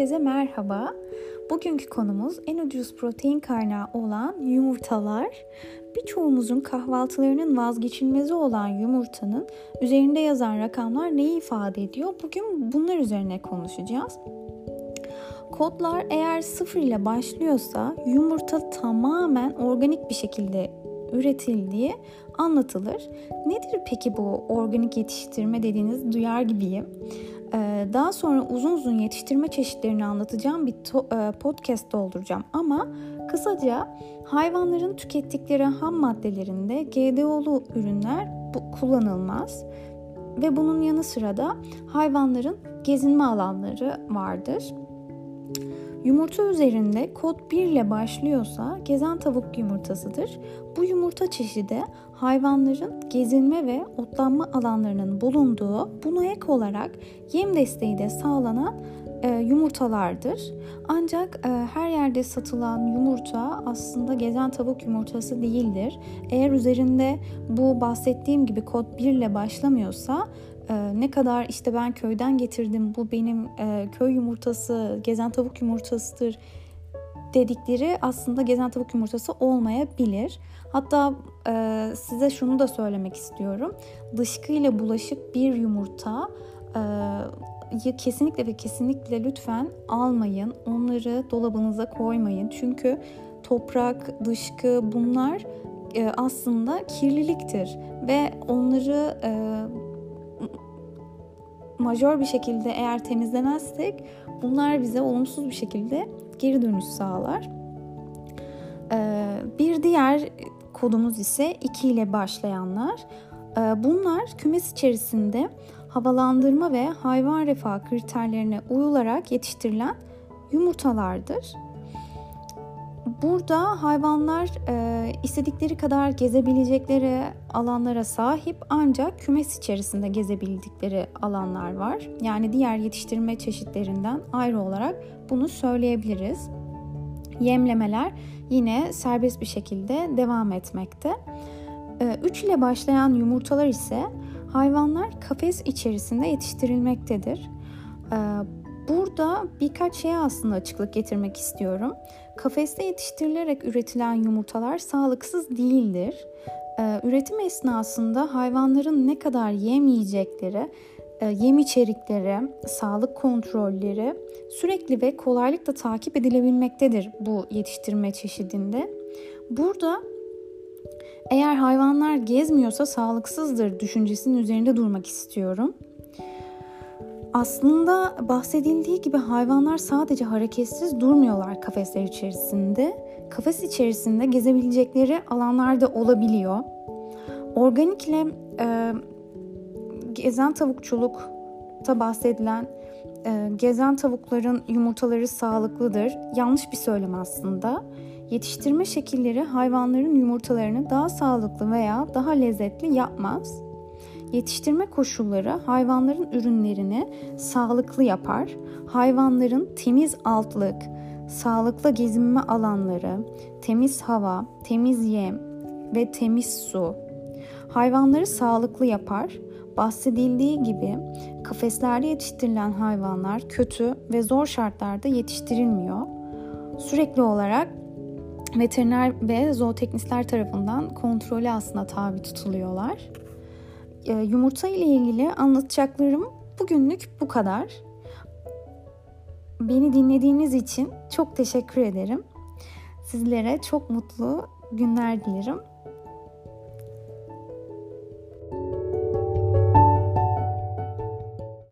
Herkese merhaba. Bugünkü konumuz en ucuz protein kaynağı olan yumurtalar. Birçoğumuzun kahvaltılarının vazgeçilmezi olan yumurtanın üzerinde yazan rakamlar neyi ifade ediyor? Bugün bunlar üzerine konuşacağız. Kodlar eğer sıfır ile başlıyorsa yumurta tamamen organik bir şekilde üretildiği anlatılır. Nedir peki bu organik yetiştirme dediğiniz duyar gibiyim. Ee, daha sonra uzun uzun yetiştirme çeşitlerini anlatacağım bir e, podcast dolduracağım. Ama kısaca hayvanların tükettikleri ham maddelerinde GDO'lu ürünler kullanılmaz. Ve bunun yanı sıra da hayvanların gezinme alanları vardır. Yumurta üzerinde kod 1 ile başlıyorsa gezen tavuk yumurtasıdır. Bu yumurta çeşidi hayvanların gezinme ve otlanma alanlarının bulunduğu buna ek olarak yem desteği de sağlanan e, yumurtalardır. Ancak e, her yerde satılan yumurta aslında gezen tavuk yumurtası değildir. Eğer üzerinde bu bahsettiğim gibi kod 1 ile başlamıyorsa e, ne kadar işte ben köyden getirdim bu benim e, köy yumurtası, gezen tavuk yumurtasıdır dedikleri aslında gezen tavuk yumurtası olmayabilir. Hatta e, size şunu da söylemek istiyorum. Dışkıyla bulaşık bir yumurta e, kesinlikle ve kesinlikle lütfen almayın. Onları dolabınıza koymayın. Çünkü toprak, dışkı bunlar e, aslında kirliliktir ve onları e, majör bir şekilde eğer temizlemezsek bunlar bize olumsuz bir şekilde geri dönüş sağlar. Ee, bir diğer kodumuz ise 2 ile başlayanlar. Ee, bunlar kümes içerisinde havalandırma ve hayvan refah kriterlerine uyularak yetiştirilen yumurtalardır. Burada hayvanlar e, istedikleri kadar gezebilecekleri alanlara sahip ancak kümes içerisinde gezebildikleri alanlar var. Yani diğer yetiştirme çeşitlerinden ayrı olarak bunu söyleyebiliriz. Yemlemeler yine serbest bir şekilde devam etmekte. 3 e, ile başlayan yumurtalar ise hayvanlar kafes içerisinde yetiştirilmektedir. Burada birkaç şeye aslında açıklık getirmek istiyorum. Kafeste yetiştirilerek üretilen yumurtalar sağlıksız değildir. Ee, üretim esnasında hayvanların ne kadar yem yiyecekleri, e, yem içerikleri, sağlık kontrolleri sürekli ve kolaylıkla takip edilebilmektedir bu yetiştirme çeşidinde. Burada eğer hayvanlar gezmiyorsa sağlıksızdır düşüncesinin üzerinde durmak istiyorum. Aslında bahsedildiği gibi hayvanlar sadece hareketsiz durmuyorlar kafesler içerisinde. Kafes içerisinde gezebilecekleri alanlarda olabiliyor. Organikle e, gezen tavukçulukta bahsedilen e, gezen tavukların yumurtaları sağlıklıdır. Yanlış bir söylem aslında. Yetiştirme şekilleri hayvanların yumurtalarını daha sağlıklı veya daha lezzetli yapmaz. Yetiştirme koşulları hayvanların ürünlerini sağlıklı yapar. Hayvanların temiz altlık, sağlıklı gezinme alanları, temiz hava, temiz yem ve temiz su hayvanları sağlıklı yapar. Bahsedildiği gibi kafeslerde yetiştirilen hayvanlar kötü ve zor şartlarda yetiştirilmiyor. Sürekli olarak veteriner ve zooteknistler tarafından kontrolü aslında tabi tutuluyorlar. E, yumurta ile ilgili anlatacaklarım bugünlük bu kadar. Beni dinlediğiniz için çok teşekkür ederim. Sizlere çok mutlu günler dilerim.